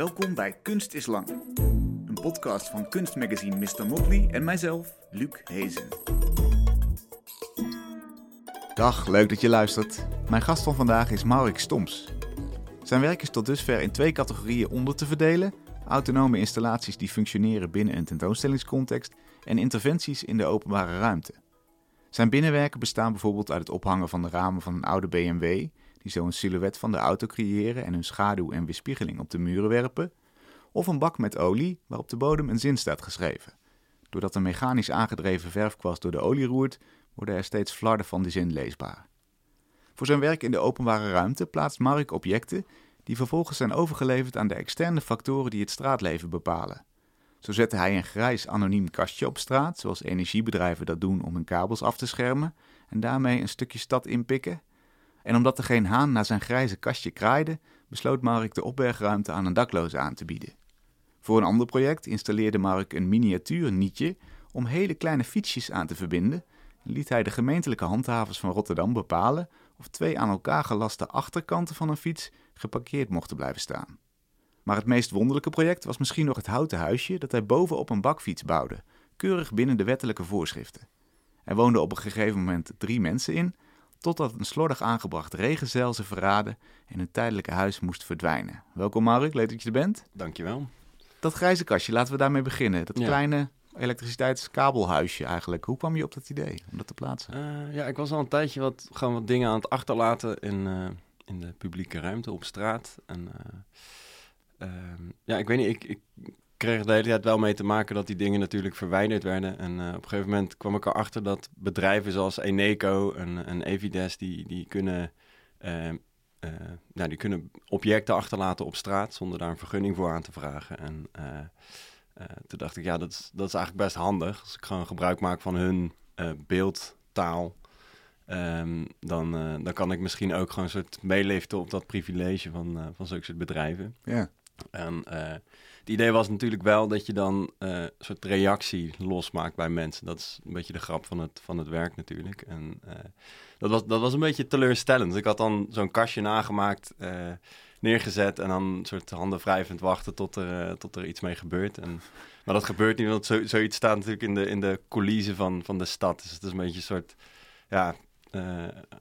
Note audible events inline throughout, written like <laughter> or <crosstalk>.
Welkom bij Kunst is Lang. Een podcast van kunstmagazine Mr. Motley en mijzelf, Luc Hezen. Dag, leuk dat je luistert. Mijn gast van vandaag is Maurik Stoms. Zijn werk is tot dusver in twee categorieën onder te verdelen. Autonome installaties die functioneren binnen een tentoonstellingscontext en interventies in de openbare ruimte. Zijn binnenwerken bestaan bijvoorbeeld uit het ophangen van de ramen van een oude BMW, die zo een silhouet van de auto creëren en hun schaduw en weerspiegeling op de muren werpen, of een bak met olie waarop de bodem een zin staat geschreven. Doordat een mechanisch aangedreven verfkwast door de olie roert, worden er steeds flarden van die zin leesbaar. Voor zijn werk in de openbare ruimte plaatst Mark objecten die vervolgens zijn overgeleverd aan de externe factoren die het straatleven bepalen. Zo zette hij een grijs anoniem kastje op straat, zoals energiebedrijven dat doen om hun kabels af te schermen en daarmee een stukje stad inpikken. En omdat er geen haan naar zijn grijze kastje kraaide, besloot Mark de opbergruimte aan een dakloze aan te bieden. Voor een ander project installeerde Mark een miniatuur nietje om hele kleine fietsjes aan te verbinden en liet hij de gemeentelijke handhavers van Rotterdam bepalen of twee aan elkaar gelaste achterkanten van een fiets geparkeerd mochten blijven staan. Maar het meest wonderlijke project was misschien nog het houten huisje dat hij bovenop een bakfiets bouwde, keurig binnen de wettelijke voorschriften. Er woonden op een gegeven moment drie mensen in, totdat een slordig aangebracht regenzeil ze verraadde en hun tijdelijke huis moest verdwijnen. Welkom Mark, leuk dat je er bent. Dankjewel. Dat grijze kastje, laten we daarmee beginnen. Dat Ja. kleine elektriciteitskabelhuisje eigenlijk. Hoe kwam je op dat idee om dat te plaatsen? Eh, ja, ik was al een tijdje wat, gewoon wat dingen aan het achterlaten in, eh, in de publieke ruimte op straat. En eh, ehm, ja, ik weet niet, ik, ik kreeg de hele tijd wel mee te maken dat die dingen natuurlijk verwijderd werden. En eh, op een gegeven moment kwam ik erachter dat bedrijven zoals Eneco en, en Evides, die, die kunnen... eh, nou, die kunnen objecten achterlaten op straat zonder daar een vergunning voor aan te vragen. En eh, toen dacht ik, ja, dat is, dat is eigenlijk best handig. Als ik gewoon gebruik maak van hun beeldtaal, ehm, dan, dan kan ik misschien ook gewoon een soort meeliften op dat privilege van, van zulke soort bedrijven. Ja, En idee was natuurlijk wel dat je dan eh, een soort reactie losmaakt bij mensen. Dat is een beetje de grap van het, van het werk natuurlijk. En eh, dat, was, dat was een beetje teleurstellend. Dus ik had dan zo'n kastje nagemaakt, eh, neergezet en dan een soort handen wrijvend wachten tot er, tot er iets mee gebeurt. En, maar dat gebeurt niet, want zo, zoiets staat natuurlijk in de, in de coulissen van, van de stad. Dus het is een beetje een soort, ja,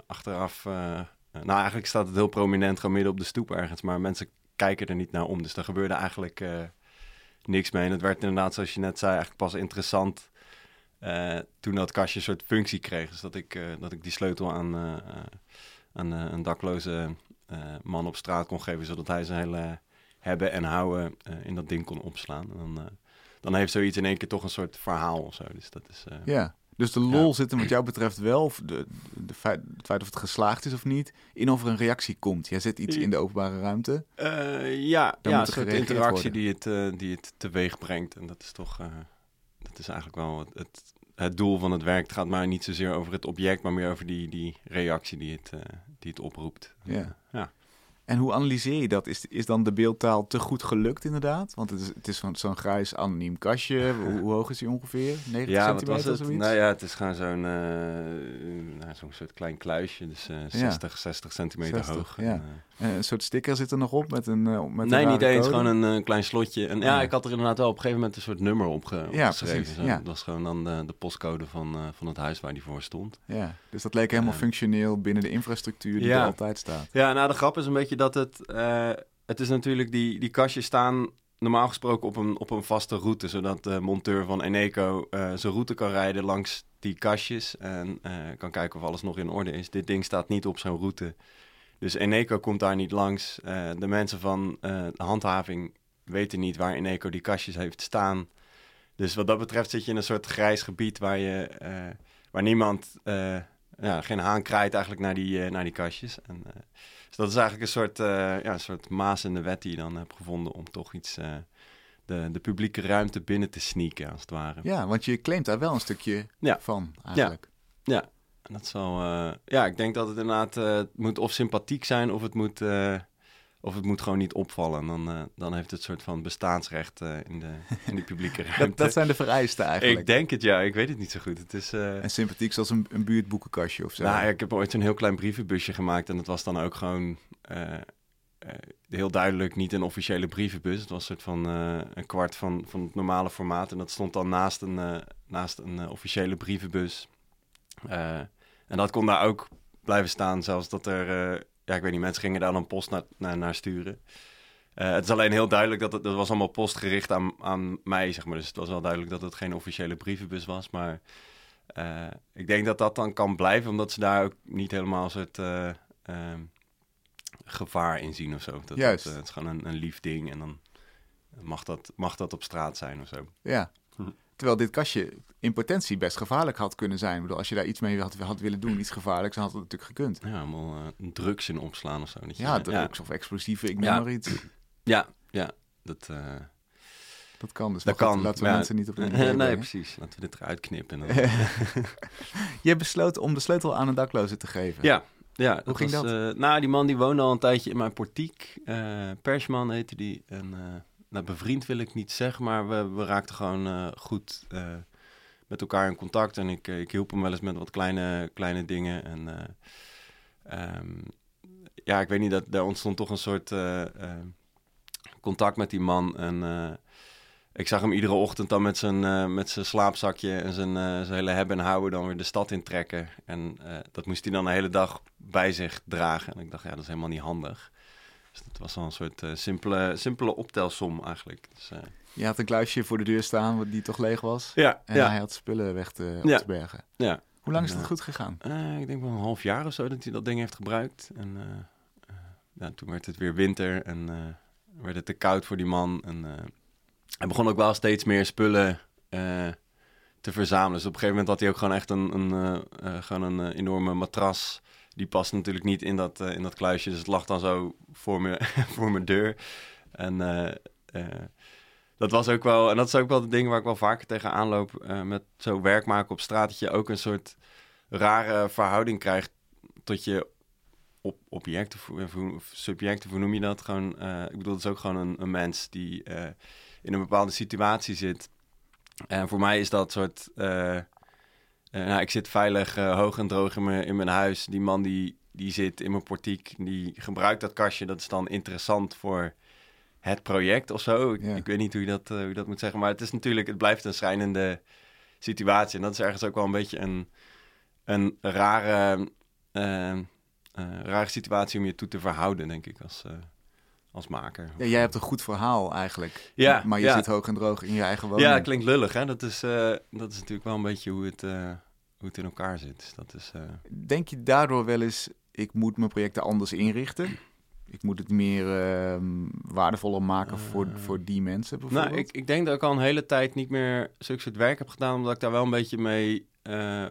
achteraf... nou, eigenlijk staat het heel prominent gewoon midden op de stoep ergens, maar mensen kijken er niet naar om. Dus daar gebeurde eigenlijk niks mee. En het werd inderdaad, zoals je net zei, eigenlijk pas interessant eh, toen dat kastje een soort functie kreeg. Dus dat ik, eh, dat ik die sleutel aan, eh, aan een dakloze man op straat kon geven, zodat hij zijn hele hebben en houden in dat ding kon opslaan. En dan, dan heeft zoiets in één keer toch een soort verhaal of zo. Dus dat is... ja. Dus de lol Ja. zit hem wat jou betreft wel, of de, de feit, het feit of het geslaagd is of niet, in of er een reactie komt. Jij zet iets in de openbare ruimte. Eh, ja, Dan ja gereageerd interactie worden. die het, eh, die het teweeg brengt. En dat is toch, eh, dat is eigenlijk wel het, het, het doel van het werk. Het gaat maar niet zozeer over het object, maar meer over die, die reactie die het, die het oproept. Ja. Ja. En hoe analyseer je dat? Is, is dan de beeldtaal te goed gelukt inderdaad? Want het is, het is zo'n grijs anoniem kastje. Hoe, hoe hoog is die ongeveer? 90 Ja, centimeter of zoiets? Nou ja, het is gewoon zo'n eh, nou, zo'n soort klein kluisje. Dus eh 60, 60 centimeter 60, hoog. ja. En, eh, een soort sticker zit er nog op met een uh, met nee, een niet eens. code? Gewoon een eh, klein slotje. En ja, ik had er inderdaad wel op een gegeven moment een soort nummer op ge- Ja, opgeschreven. precies, Zo. ja. Dat was gewoon dan de, de postcode van, eh, van het huis waar die voor stond. Ja, dus dat leek helemaal functioneel binnen de infrastructuur die er altijd staat. Ja, nou de grap is een beetje dat het... eh, het is natuurlijk, die, die kastjes staan normaal gesproken op een, op een vaste route. Zodat de monteur van Eneco eh, zijn route kan rijden langs die kastjes. En eh, kan kijken of alles nog in orde is. Dit ding staat niet op zo'n route. Dus Eneco komt daar niet langs. Eh, de mensen van eh, de handhaving weten niet waar Eneco die kastjes heeft staan. Dus wat dat betreft zit je in een soort grijs gebied waar, je, eh, waar niemand, ja, geen haan kraait eigenlijk naar die, naar die kastjes. En, dus dat is eigenlijk een soort, ja, een soort maas in de wet die je dan hebt gevonden om toch iets, de, de publieke ruimte binnen te sneaken, als het ware. Ja, want je claimt daar wel een stukje Ja. van eigenlijk. En dat eh, ja, ik denk dat het inderdaad eh, het moet of sympathiek zijn of het moet, eh, of het moet gewoon niet opvallen. En dan, dan heeft het een soort van bestaansrecht in, de, in de publieke <laughs> ruimte. Dat, dat zijn de vereisten eigenlijk. ik denk het, ja. Ik weet het niet zo goed. Het is... En sympathiek zoals een, een buurtboekenkastje of zo. Nou, ja, ik heb ooit een heel klein brievenbusje gemaakt en dat was dan ook gewoon... heel duidelijk niet een officiële brievenbus. Het was een soort van een kwart van, van het normale formaat. En dat stond dan naast een, naast een officiële brievenbus. En dat kon daar ook blijven staan, zelfs dat er, ja, ik weet niet, mensen gingen daar dan post naar, naar, naar sturen. Uh, het is alleen heel duidelijk dat het dat was allemaal postgericht aan, aan mij, zeg maar. Dus het was wel duidelijk dat het geen officiële brievenbus was. Maar uh, ik denk dat dat dan kan blijven, omdat ze daar ook niet helemaal een soort uh, gevaar in zien of zo. Dat, Juist. Het, het is gewoon een, een, lief ding en dan mag dat, mag dat op straat zijn of zo. Ja. Terwijl dit kastje in potentie best gevaarlijk had kunnen zijn. Ik bedoel, als je daar iets mee had, had willen doen, iets gevaarlijks, dan had het natuurlijk gekund. Ja, allemaal drugs in opslaan of zo. Ja, drugs ja. of explosieven, ik noem ja. maar iets. Ja, ja. Dat, uh, dat kan dus. Dat kan. Laten we mensen niet op een <laughs> Nee, nee precies. Laten we dit eruit knippen. <laughs> je besloot om de sleutel aan een dakloze te geven. Ja. Ja, Hoe ging was, dat? Uh, nou, die man die woonde al een tijdje in mijn portiek. Uh, Persman heette die. En nou, bevriend wil ik niet zeggen, maar we, we raakten gewoon goed met elkaar in contact. En ik, ik hielp hem wel eens met wat kleine, kleine dingen. En um, ja, ik weet niet, dat, daar ontstond toch een soort contact met die man. En ik zag hem iedere ochtend dan met zijn, met zijn slaapzakje en zijn, zijn hele hebben en houden dan weer de stad intrekken. En dat moest hij dan de hele dag bij zich dragen. En ik dacht, ja, dat is helemaal niet handig. Dus dat was al een soort simpele, simpele optelsom eigenlijk. Dus, je had een kluisje voor de deur staan die toch leeg was. Ja. En ja. hij had spullen weg te, op ja. te bergen. Ja. Hoe lang is het goed gegaan? ik denk wel een half jaar of zo dat hij dat ding heeft gebruikt. En ja, toen werd het weer winter en werd het te koud voor die man. En hij begon ook wel steeds meer spullen te verzamelen. Dus op een gegeven moment had hij ook gewoon echt een, een, uh, gewoon een enorme matras. Die past natuurlijk niet in dat, in dat kluisje. Dus het lag dan zo voor, me, <laughs> voor mijn deur. En dat was ook wel... En dat is ook wel het ding waar ik wel vaker tegenaan loop. met zo werk maken op straat. Dat je ook een soort rare verhouding krijgt tot je op, objecten of subjecten, hoe noem je dat? Gewoon, ik bedoel, het is ook gewoon een, een mens die in een bepaalde situatie zit. En voor mij is dat soort. Uh, nou, ik zit veilig hoog en droog in mijn, in mijn huis. Die man die, die zit in mijn portiek, die gebruikt dat kastje. Dat is dan interessant voor het project of zo. Ik, ja. ik weet niet hoe je, dat, hoe je dat moet zeggen. Maar het is natuurlijk, het blijft een schrijnende situatie. En dat is ergens ook wel een beetje een, een rare rare situatie om je toe te verhouden, denk ik, als, als maker. Ja, jij hebt een goed verhaal eigenlijk. Ja, maar je ja. zit hoog en droog in je eigen woning. Ja, dat klinkt lullig, hè? Dat is, uh, dat is natuurlijk wel een beetje hoe het, hoe het in elkaar zit. Dus dat is, Denk je daardoor wel eens, ik moet mijn projecten anders inrichten? Ik moet het meer ehm, waardevoller maken voor, voor die mensen bijvoorbeeld? Nou, ik, ik denk dat ik al een hele tijd niet meer zulke soort werk heb gedaan... omdat ik daar wel een beetje mee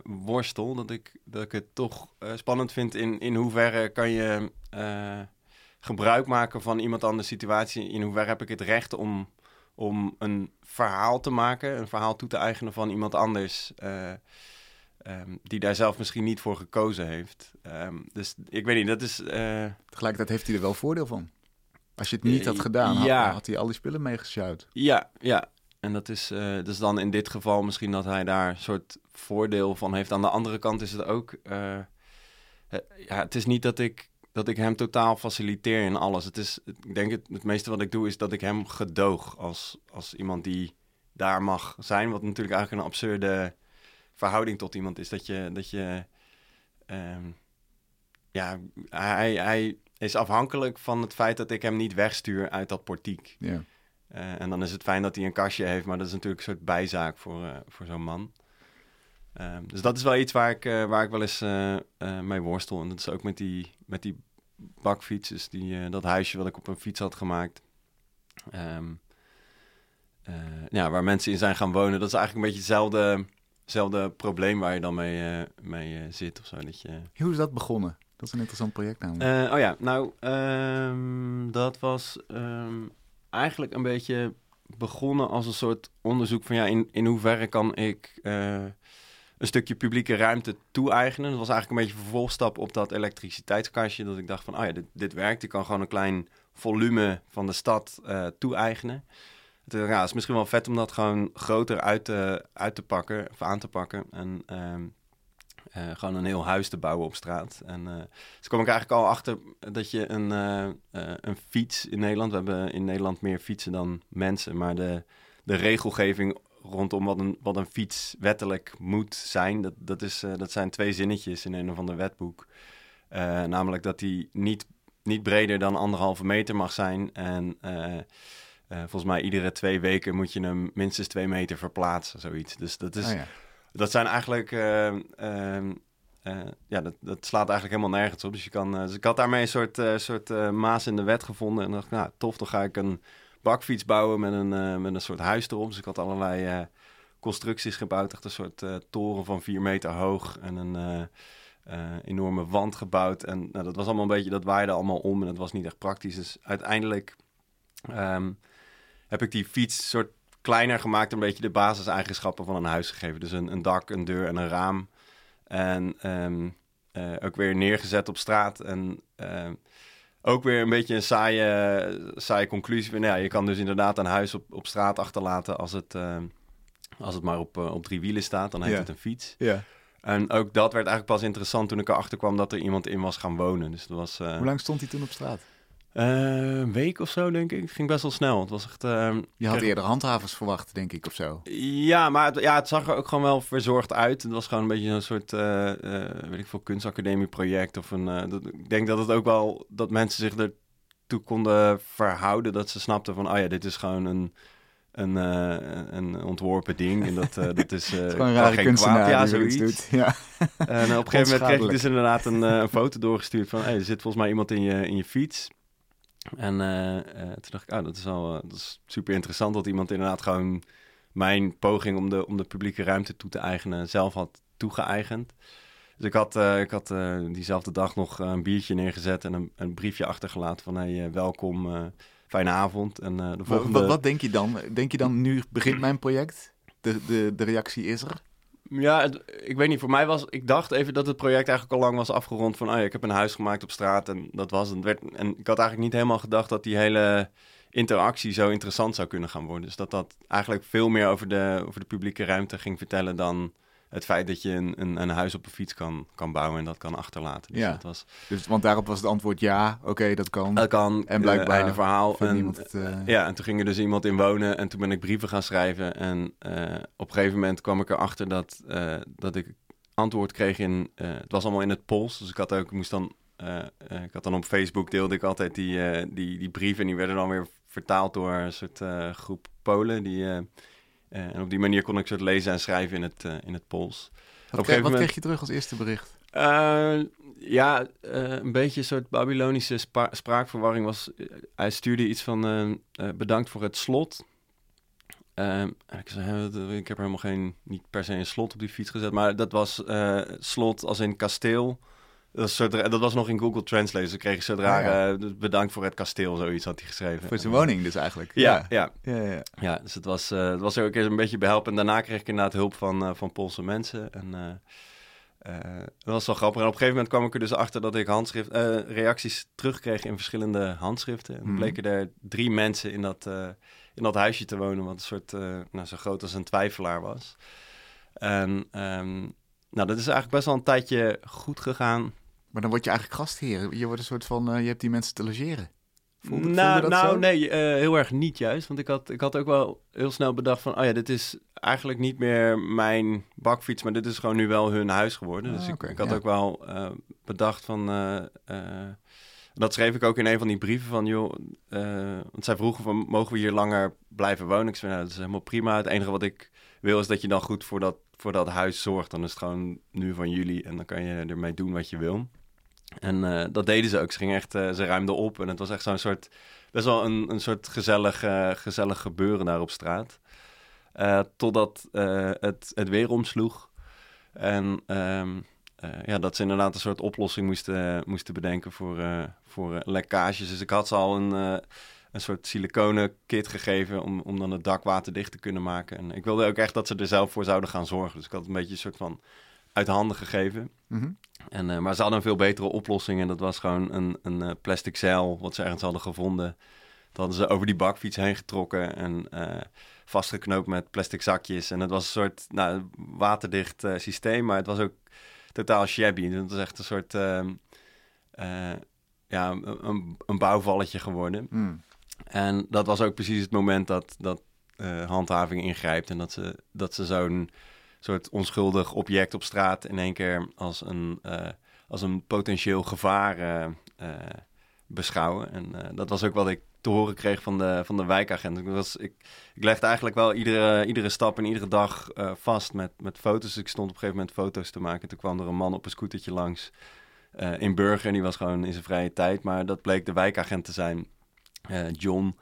worstel. Dat ik, dat ik het toch spannend vind in, in hoeverre kan je gebruik maken van iemand anders situatie. In hoeverre heb ik het recht om, om een verhaal te maken, een verhaal toe te eigenen van iemand anders. Um, die daar zelf misschien niet voor gekozen heeft. Um, dus ik weet niet, dat is. Tegelijkertijd heeft hij er wel voordeel van. Als je het niet had gedaan, ja. had, hij al die spullen meegesjouwd. Ja, ja. En dat is uh, dus dan in dit geval misschien dat hij daar een soort voordeel van heeft. Aan de andere kant is het ook... Uh, ja, het is niet dat ik, dat ik hem totaal faciliteer in alles. Het is, ik denk het, het meeste wat ik doe is dat ik hem gedoog als, als iemand die daar mag zijn. Wat natuurlijk eigenlijk een absurde verhouding tot iemand is. Dat je... Dat je um, ja, hij, hij is afhankelijk van het feit dat ik hem niet wegstuur uit dat portiek. Ja. Uh, en dan is het fijn dat hij een kastje heeft, maar dat is natuurlijk een soort bijzaak voor, uh, voor zo'n man. Uh, dus dat is wel iets waar ik, uh, waar ik wel eens mee worstel. En dat is ook met die, met die bakfietsers, die, dat huisje wat ik op een fiets had gemaakt. Um, ja, waar mensen in zijn gaan wonen. Dat is eigenlijk een beetje hetzelfde, hetzelfde probleem waar je dan mee, mee zit. Of zo, dat je... Hoe is dat begonnen? Dat is een interessant project namelijk. oh ja, nou, um, dat was... Eigenlijk een beetje begonnen als een soort onderzoek van ja, in, in hoeverre kan ik uh, een stukje publieke ruimte toe-eigenen. Dat was eigenlijk een beetje een vervolgstap op dat elektriciteitskastje. Dat ik dacht van, oh ja, dit, dit werkt. Ik kan gewoon een klein volume van de stad uh, toe-eigenen. Het, ja, is misschien wel vet om dat gewoon groter uit te, uit te pakken of aan te pakken. En, um, eh, gewoon een heel huis te bouwen op straat. En uh, dus kwam ik eigenlijk al achter dat je een, een fiets in Nederland... We hebben in Nederland meer fietsen dan mensen. Maar de, de regelgeving rondom wat een, wat een fiets wettelijk moet zijn... Dat, dat, is, dat zijn twee zinnetjes in een of ander wetboek. namelijk dat die niet, niet breder dan anderhalve meter mag zijn... en volgens mij iedere twee weken moet je hem minstens twee meter verplaatsen, zoiets. Dus dat is... Oh ja dat zijn eigenlijk. Eh, ja, dat, dat, slaat eigenlijk helemaal nergens op. Dus, je kan, uh, dus ik had daarmee een soort, uh, soort maas in de wet gevonden. En dacht, nou, tof, dan ga ik een bakfiets bouwen met een, met een soort huis erop. Dus ik had allerlei constructies gebouwd. Echt een soort toren van vier meter hoog. En een enorme wand gebouwd. En nou, dat was allemaal een beetje, dat waaide allemaal om. En dat was niet echt praktisch. Dus uiteindelijk ehm, heb ik die fiets soort kleiner gemaakt, een beetje de basiseigenschappen van een huis gegeven. Dus een, een dak, een deur en een raam. En um, ook weer neergezet op straat. En uh, ook weer een beetje een saaie, saaie conclusie. Nou ja, je kan dus inderdaad een huis op, op straat achterlaten als het, uh, als het maar op, uh, op drie wielen staat. Dan heet het een fiets. Ja. En ook dat werd eigenlijk pas interessant toen ik erachter kwam dat er iemand in was gaan wonen. Dus dat was, Hoe lang stond hij toen op straat? Uh, een week of zo, denk ik. Het ging best wel snel. Het was echt... Uh, je had eerder handhavers verwacht, denk ik, of zo? Ja, maar het, ja, het zag er ook gewoon wel verzorgd uit. Het was gewoon een beetje een soort, uh, weet ik veel, kunstacademie-project. Of een, dat, ik denk dat het ook wel, dat mensen zich ertoe konden verhouden. Dat ze snapten van, oh ja, dit is gewoon een, een, een ontworpen ding. En dat, dat is, <laughs> het is gewoon een rare geen kwaad. Ja, zoiets. Doet. Ja. En op een gegeven moment kreeg ik dus inderdaad een, een foto doorgestuurd van, hey, er zit volgens mij iemand in je, in je fiets. En uh, uh, toen dacht ik, oh, dat is wel uh, dat is super interessant dat iemand inderdaad gewoon mijn poging om de, om de publieke ruimte toe te eigenen zelf had toegeëigend. Dus ik had, ik had diezelfde dag nog een biertje neergezet en een, een briefje achtergelaten van hey, welkom, fijne avond. En, de volgende... wat, wat, denk je dan? Denk je dan nu begint mijn project? De, de, de reactie is er? Ja, ik weet niet. Voor mij was... Ik dacht even dat het project eigenlijk al lang was afgerond. Van, oh ja, ik heb een huis gemaakt op straat en dat was het. Werd, en ik had eigenlijk niet helemaal gedacht dat die hele interactie zo interessant zou kunnen gaan worden. Dus dat dat eigenlijk veel meer over de, over de publieke ruimte ging vertellen dan het feit dat je een, een, een, huis op een fiets kan, kan bouwen en dat kan achterlaten. Dus ja. dat was... dus, want daarop was het antwoord ja, oké, dat kan. Dat kan. En blijkbaar uh, verhaal. En, het, uh... Ja, en toen ging er dus iemand in wonen en toen ben ik brieven gaan schrijven. En uh, op een gegeven moment kwam ik erachter dat, dat ik antwoord kreeg in... het was allemaal in het Pools, dus ik had ook, ik moest dan... ik had dan op Facebook deelde ik altijd die, die, die brieven en die werden dan weer vertaald door een soort groep Polen die eh, en op die manier kon ik het lezen en schrijven in het, uh, in het Pools. Wat, kreeg, wat kreeg je terug als eerste bericht? Uh, ja, een beetje een soort Babylonische spraakverwarring was... hij stuurde iets van bedankt voor het slot. ik, zei, ik heb helemaal geen, niet per se een slot op die fiets gezet... maar dat was slot als in kasteel... Dat, dat, was nog in Google Translate. Dus kreeg zodra ja, uh, bedankt voor het kasteel, zoiets had hij geschreven. Voor zijn woning dus eigenlijk. Ja, ja. ja. ja, ja. dus het was, uh, het was ook eens een beetje behelpen. En daarna kreeg ik inderdaad hulp van, uh, van Poolse mensen. En dat was wel grappig. En op een gegeven moment kwam ik er dus achter dat ik handschrift, reacties terugkreeg in verschillende handschriften. En mm. bleken er drie mensen in dat, in dat huisje te wonen, wat een soort, nou, zo groot als een twijfelaar was. En um, nou, dat is eigenlijk best wel een tijdje goed gegaan. Maar dan word je eigenlijk gastheer. Je wordt een soort van, uh, je hebt die mensen te logeren. Voelde, nou, nou nee, uh, heel erg niet juist. Want ik had, ik had ook wel heel snel bedacht van... oh ja, dit is eigenlijk niet meer mijn bakfiets... maar dit is gewoon nu wel hun huis geworden. dus ah, ik, ik, had ook wel uh, bedacht van... dat schreef ik ook in een van die brieven van... joh, want zij vroegen van... mogen we hier langer blijven wonen? Ik zei, nou, dat is helemaal prima. Het enige wat ik wil is dat je dan goed voor dat, voor dat huis zorgt. Dan is het gewoon nu van jullie en dan kan je ermee doen wat je wil. En uh, dat deden ze ook. Ze gingen echt, uh, ze ruimden op. En het was echt zo'n soort, best wel een, een soort gezellig, uh, gezellig gebeuren daar op straat. totdat het, het weer omsloeg. En um, ja, dat ze inderdaad een soort oplossing moesten, moesten bedenken voor, voor lekkages. Dus ik had ze al een, een soort siliconen kit gegeven om, om dan het dak waterdicht te kunnen maken. En ik wilde ook echt dat ze er zelf voor zouden gaan zorgen. Dus ik had een beetje een soort van uit de handen gegeven. Mhm. en, uh, maar ze hadden een veel betere oplossing en dat was gewoon een, een uh, plastic zeil wat ze ergens hadden gevonden. Dat hadden ze over die bakfiets heen getrokken en uh, vastgeknoopt met plastic zakjes. En het was een soort nou, waterdicht systeem, maar het was ook totaal shabby. Dat is echt een soort, ehm, eh, ja, een, een bouwvalletje geworden. Hmm. En dat was ook precies het moment dat, dat eh, handhaving ingrijpt en dat ze, dat ze zo'n soort onschuldig object op straat in één keer als een, eh, als een potentieel gevaar eh, beschouwen. En dat was ook wat ik te horen kreeg van de, van de wijkagent. Ik, was, ik, ik legde eigenlijk wel iedere, iedere stap en iedere dag vast met, met foto's. Ik stond op een gegeven moment foto's te maken. Toen kwam er een man op een scootertje langs in Burger. En die was gewoon in zijn vrije tijd. Maar dat bleek de wijkagent te zijn, eh, John.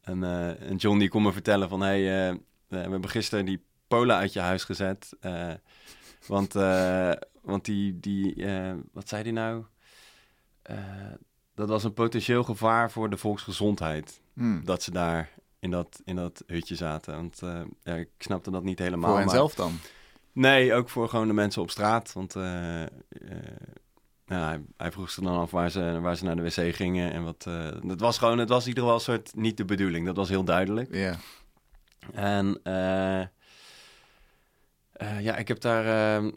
En, eh, en John die kon me vertellen van... Hey, eh, we hebben gisteren die Pola uit je huis gezet. want, want die, die wat zei hij nou? Dat was een potentieel gevaar voor de volksgezondheid. Hmm. Dat ze daar in dat, in dat hutje zaten. Want ja, ik snapte dat niet helemaal. Voor hen maar- zelf dan? Nee, ook voor gewoon de mensen op straat. Want eh, hij, hij vroeg ze dan af waar ze, waar ze naar de wc gingen. En wat, eh, het was gewoon, het was in ieder geval een soort niet de bedoeling. Dat was heel duidelijk. Ja. En eh, eh, ja, ik heb daar. ehm,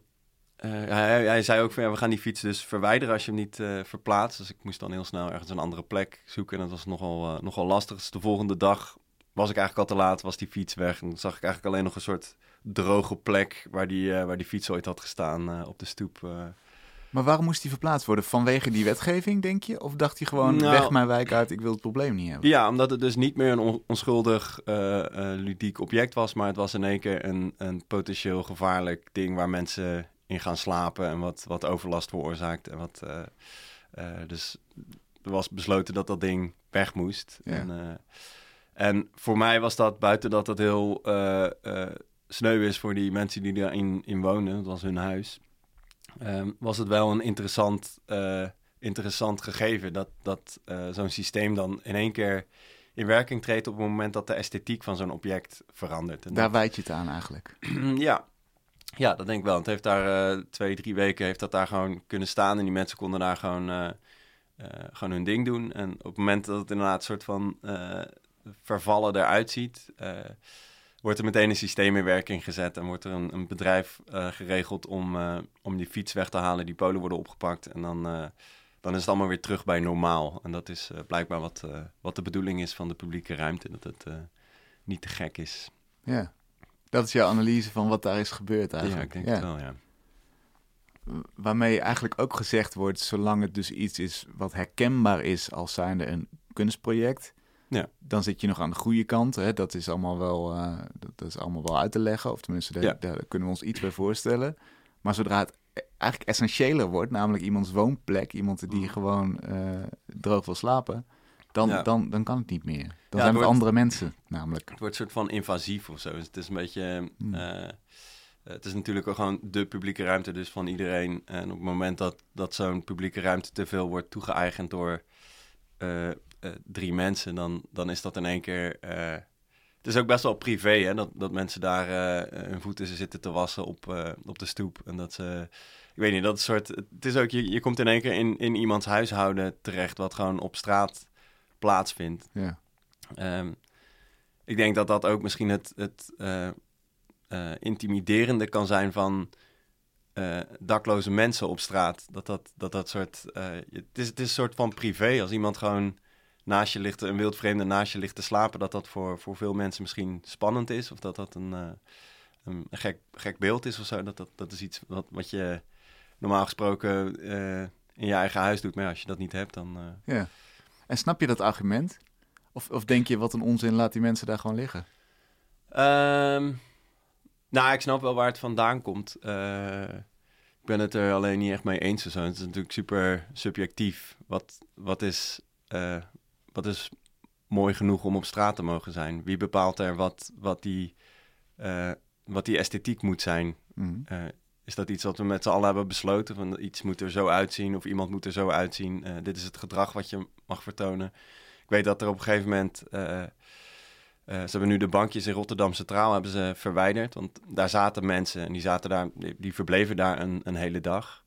eh, hij, hij zei ook van ja, we gaan die fiets dus verwijderen als je hem niet eh, verplaatst. Dus ik moest dan heel snel ergens een andere plek zoeken. En dat was nogal, eh, nogal lastig. Dus de volgende dag was ik eigenlijk al te laat, was die fiets weg. En dan zag ik eigenlijk alleen nog een soort droge plek waar die, eh, waar die fiets ooit had gestaan eh, op de stoep. eh. Maar waarom moest die verplaatst worden? Vanwege die wetgeving, denk je? Of dacht hij gewoon, Nou- weg mijn wijk uit, ik wil het probleem niet hebben? Ja, omdat het dus niet meer een on- onschuldig eh, ludiek object was, maar het was in één keer een, een potentieel gevaarlijk ding waar mensen in gaan slapen en wat, wat overlast veroorzaakt. En wat, eh, dus er was besloten dat dat ding weg moest. Ja. En, en voor mij was dat, buiten dat het heel sneu is voor die mensen die daarin in wonen, dat was hun huis, ehm, was het wel een interessant, eh, interessant gegeven dat, dat eh, zo'n systeem dan in één keer in werking treedt op het moment dat de esthetiek van zo'n object verandert. En Daar wijd je het aan eigenlijk. <clears throat> ja. ja, dat denk ik wel. Het heeft daar eh, twee, drie weken heeft dat daar gewoon kunnen staan. En die mensen konden daar gewoon, gewoon hun ding doen. En op het moment dat het inderdaad een soort van vervallen eruit ziet... wordt er meteen een systeem in werking gezet. En wordt er een, een bedrijf eh, geregeld om, eh, om die fiets weg te halen. Die polen worden opgepakt. En dan, eh, dan is het allemaal weer terug bij normaal. En dat is blijkbaar wat, wat de bedoeling is van de publieke ruimte. Dat het niet te gek is. Ja. Dat is jouw analyse van wat daar is gebeurd Ja, eigenlijk. ik denk het wel, ja. Waarmee eigenlijk ook gezegd wordt, zolang het dus iets is wat herkenbaar is als zijnde een kunstproject, Ja. dan zit je nog aan de goede kant. Hè? Dat is allemaal wel, eh, dat, is allemaal wel uit te leggen, of tenminste, daar, Ja. daar kunnen we ons iets bij voorstellen. Maar zodra het eigenlijk essentiëler wordt, namelijk iemands woonplek, iemand die Mm. gewoon eh, droog wil slapen, dan, Ja. dan, dan kan het niet meer. Dan zijn het wordt- andere mensen, namelijk. Het wordt een soort van invasief of zo. Dus het is een beetje... Hmm. eh, het is natuurlijk ook gewoon de publieke ruimte dus van iedereen. En op het moment dat, dat zo'n publieke ruimte te veel wordt toegeëigend door eh, drie mensen... Dan, dan is dat in één keer... eh, het is ook best wel privé, hè? Dat, dat mensen daar eh, hun voeten zitten te wassen op, op de stoep. En dat ze... Ik weet niet, dat soort... Het is ook... Je, je komt in één keer in, in iemands huishouden terecht... wat gewoon op straat plaatsvindt. Ja. Ehm, ik denk dat dat ook misschien het, het intimiderende kan zijn van dakloze mensen op straat. Dat dat, dat, dat soort. het, is, het is een soort van privé. Als iemand gewoon naast je ligt, een wildvreemde naast je ligt te slapen, dat dat voor, voor veel mensen misschien spannend is. Of dat dat een, eh, een gek, gek beeld is of zo. Dat, dat, dat is iets wat, wat je normaal gesproken eh, in je eigen huis doet. Maar ja, als je dat niet hebt, dan. eh, ja. En snap je dat argument? Of, of denk je, wat een onzin, laat die mensen daar gewoon liggen? Ehm, nou, ik snap wel waar het vandaan komt. Ik ben het er alleen niet echt mee eens. zo. Het is natuurlijk super subjectief. Wat, wat, is, wat is mooi genoeg om op straat te mogen zijn? Wie bepaalt er wat, wat, die, eh, wat die esthetiek moet zijn? Mhm. Eh, is dat iets wat we met z'n allen hebben besloten? Van iets moet er zo uitzien of iemand moet er zo uitzien. Eh, dit is het gedrag wat je mag vertonen. Ik weet dat er op een gegeven moment... ze hebben nu de bankjes in Rotterdam Centraal hebben ze verwijderd. Want daar zaten mensen en die, zaten daar, die, die verbleven daar een, een hele dag.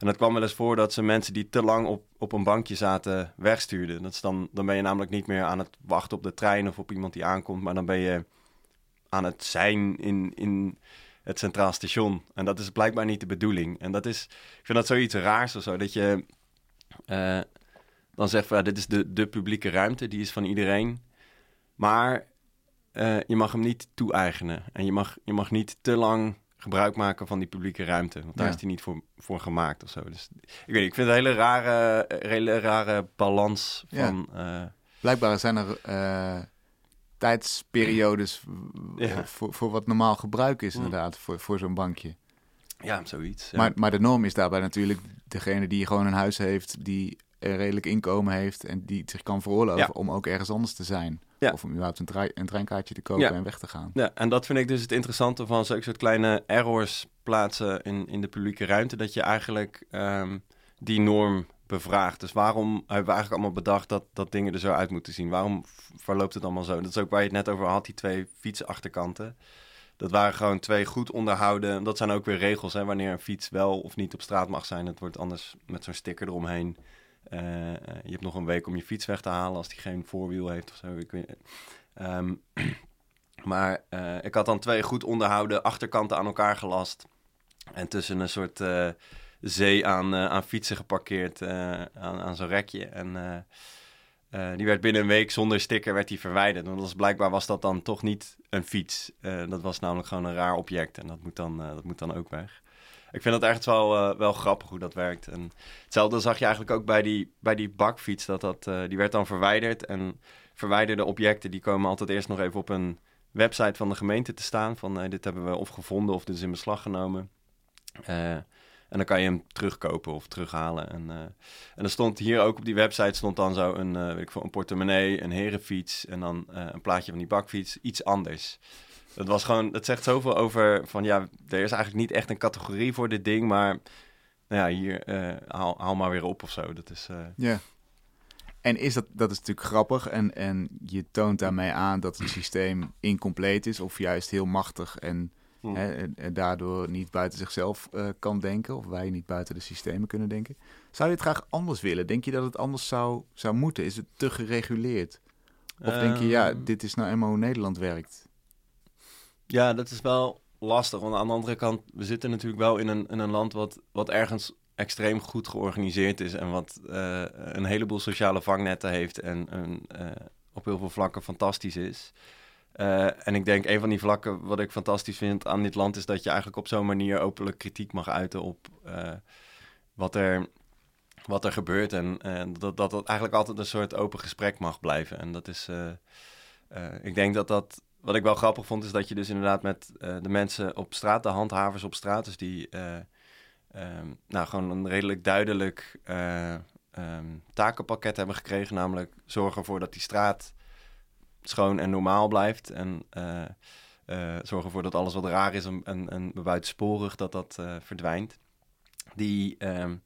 En dat kwam wel eens voor dat ze mensen die te lang op, op een bankje zaten wegstuurden. Dat is dan, dan ben je namelijk niet meer aan het wachten op de trein of op iemand die aankomt. Maar dan ben je aan het zijn in, in het Centraal Station. En dat is blijkbaar niet de bedoeling. En dat is, ik vind dat zoiets raars of zo, dat je eh, dan zegt van, ja, dit is de, de publieke ruimte, die is van iedereen. Maar eh, je mag hem niet toe-eigenen. En je mag, je mag niet te lang gebruik maken van die publieke ruimte. Want daar Ja. is die niet voor, voor gemaakt of zo. Dus ik weet niet, ik vind het een hele rare, hele rare balans Ja. van... eh, Blijkbaar zijn er eh, tijdsperiodes Ja. voor, voor wat normaal gebruik is, Mm. inderdaad, voor, voor zo'n bankje. ja, zoiets. Maar, maar de norm is daarbij natuurlijk degene die gewoon een huis heeft, die een redelijk inkomen heeft en die het zich kan veroorloven om ook ergens anders te zijn. Ja. Of om überhaupt een, een treinkaartje te kopen Ja. en weg te gaan. Ja, en dat vind ik dus het interessante van zulke soort kleine errors plaatsen in, in de publieke ruimte. Dat je eigenlijk ehm, die norm bevraagt. Dus waarom hebben we eigenlijk allemaal bedacht dat, dat dingen er zo uit moeten zien? Waarom verloopt het allemaal zo? Dat is ook waar je het net over had, die twee fietsachterkanten. Dat waren gewoon twee goed onderhouden. Dat zijn ook weer regels, hè, wanneer een fiets wel of niet op straat mag zijn. Het wordt anders met zo'n sticker eromheen. Eh, eh, je hebt nog een week om je fiets weg te halen als die geen voorwiel heeft of zo. Ik Ehm, <clears throat> maar eh, ik had dan twee goed onderhouden achterkanten aan elkaar gelast. En tussen een soort zee aan, aan fietsen geparkeerd aan, aan zo'n rekje. En die werd binnen een week zonder sticker werd die verwijderd. Want was, blijkbaar was dat dan toch niet een fiets. Dat was namelijk gewoon een raar object. En dat moet dan, dat moet dan ook weg. Ik vind dat echt wel, eh, wel grappig hoe dat werkt. En hetzelfde zag je eigenlijk ook bij die, bij die bakfiets. Dat dat, eh, die werd dan verwijderd. En verwijderde objecten die komen altijd eerst nog even op een website van de gemeente te staan. Van eh, dit hebben we of gevonden of dit is in beslag genomen. En dan kan je hem terugkopen of terughalen. En, en er stond hier ook op die website stond dan zo een, weet ik veel, een portemonnee, een herenfiets en dan een plaatje van die bakfiets, iets anders. Dat was gewoon, dat zegt zoveel over van ja, er is eigenlijk niet echt een categorie voor dit ding, maar nou ja, hier eh, haal, haal maar weer op of zo. Dat is, eh, Ja. En is dat, dat is natuurlijk grappig en, en je toont daarmee aan dat het systeem incompleet is of juist heel machtig en, Hmm. hè, en, en daardoor niet buiten zichzelf eh, kan denken of wij niet buiten de systemen kunnen denken. Zou je het graag anders willen? Denk je dat het anders zou, zou moeten? Is het te gereguleerd? Of denk je, ja, Ehm, dit is nou eenmaal hoe Nederland werkt? Ja, dat is wel lastig. Want aan de andere kant, we zitten natuurlijk wel in een, in een land wat, wat ergens extreem goed georganiseerd is. En wat eh, een heleboel sociale vangnetten heeft. En een, eh, op heel veel vlakken fantastisch is. Eh, en ik denk, een van die vlakken wat ik fantastisch vind aan dit land... is dat je eigenlijk op zo'n manier openlijk kritiek mag uiten op wat, er, wat er gebeurt. En dat, dat dat eigenlijk altijd een soort open gesprek mag blijven. En dat is... ik denk dat dat wat ik wel grappig vond, is dat je dus inderdaad met eh, de mensen op straat, de handhavers op straat, dus die eh, ehm, nou, gewoon een redelijk duidelijk eh, ehm, takenpakket hebben gekregen. Namelijk zorgen ervoor dat die straat schoon en normaal blijft. En zorgen ervoor dat alles wat raar is en, en, en buitensporig, dat dat verdwijnt. Die ehm,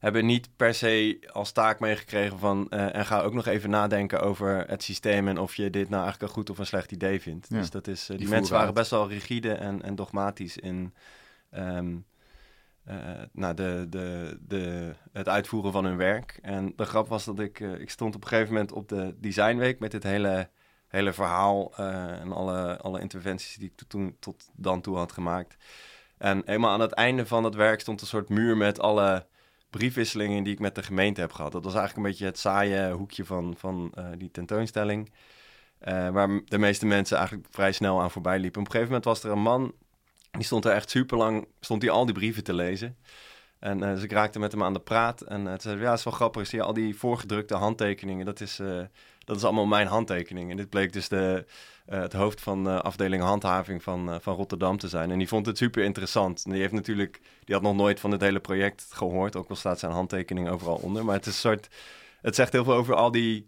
hebben niet per se als taak meegekregen van... eh, en ga ook nog even nadenken over het systeem... en of je dit nou eigenlijk een goed of een slecht idee vindt. Ja. Dus dat is, eh, die, Die mensen waren best wel rigide en, en dogmatisch in... eh, nou, de, de, de, het uitvoeren van hun werk. En de grap was dat ik... ik stond op een gegeven moment op de designweek... met dit hele, hele verhaal en alle, alle interventies die ik toen, tot dan toe had gemaakt. En eenmaal aan het einde van het werk stond een soort muur met alle briefwisselingen die ik met de gemeente heb gehad. Dat was eigenlijk een beetje het saaie hoekje van, van eh, die tentoonstelling. eh, waar de meeste mensen eigenlijk vrij snel aan voorbij liepen. Op een gegeven moment was er een man, die stond er echt super lang, stond hij al die brieven te lezen. En eh, dus ik raakte met hem aan de praat. En uh, toen zei ja, het is wel grappig. Zie je al die voorgedrukte handtekeningen, dat is, uh, dat is allemaal mijn handtekening. En dit bleek dus de, uh, het hoofd van de afdeling handhaving van, uh, van Rotterdam te zijn. En die vond het super interessant. En die heeft natuurlijk, die had nog nooit van dit hele project gehoord. Ook al staat zijn handtekening overal onder. Maar het is een soort, het zegt heel veel over al die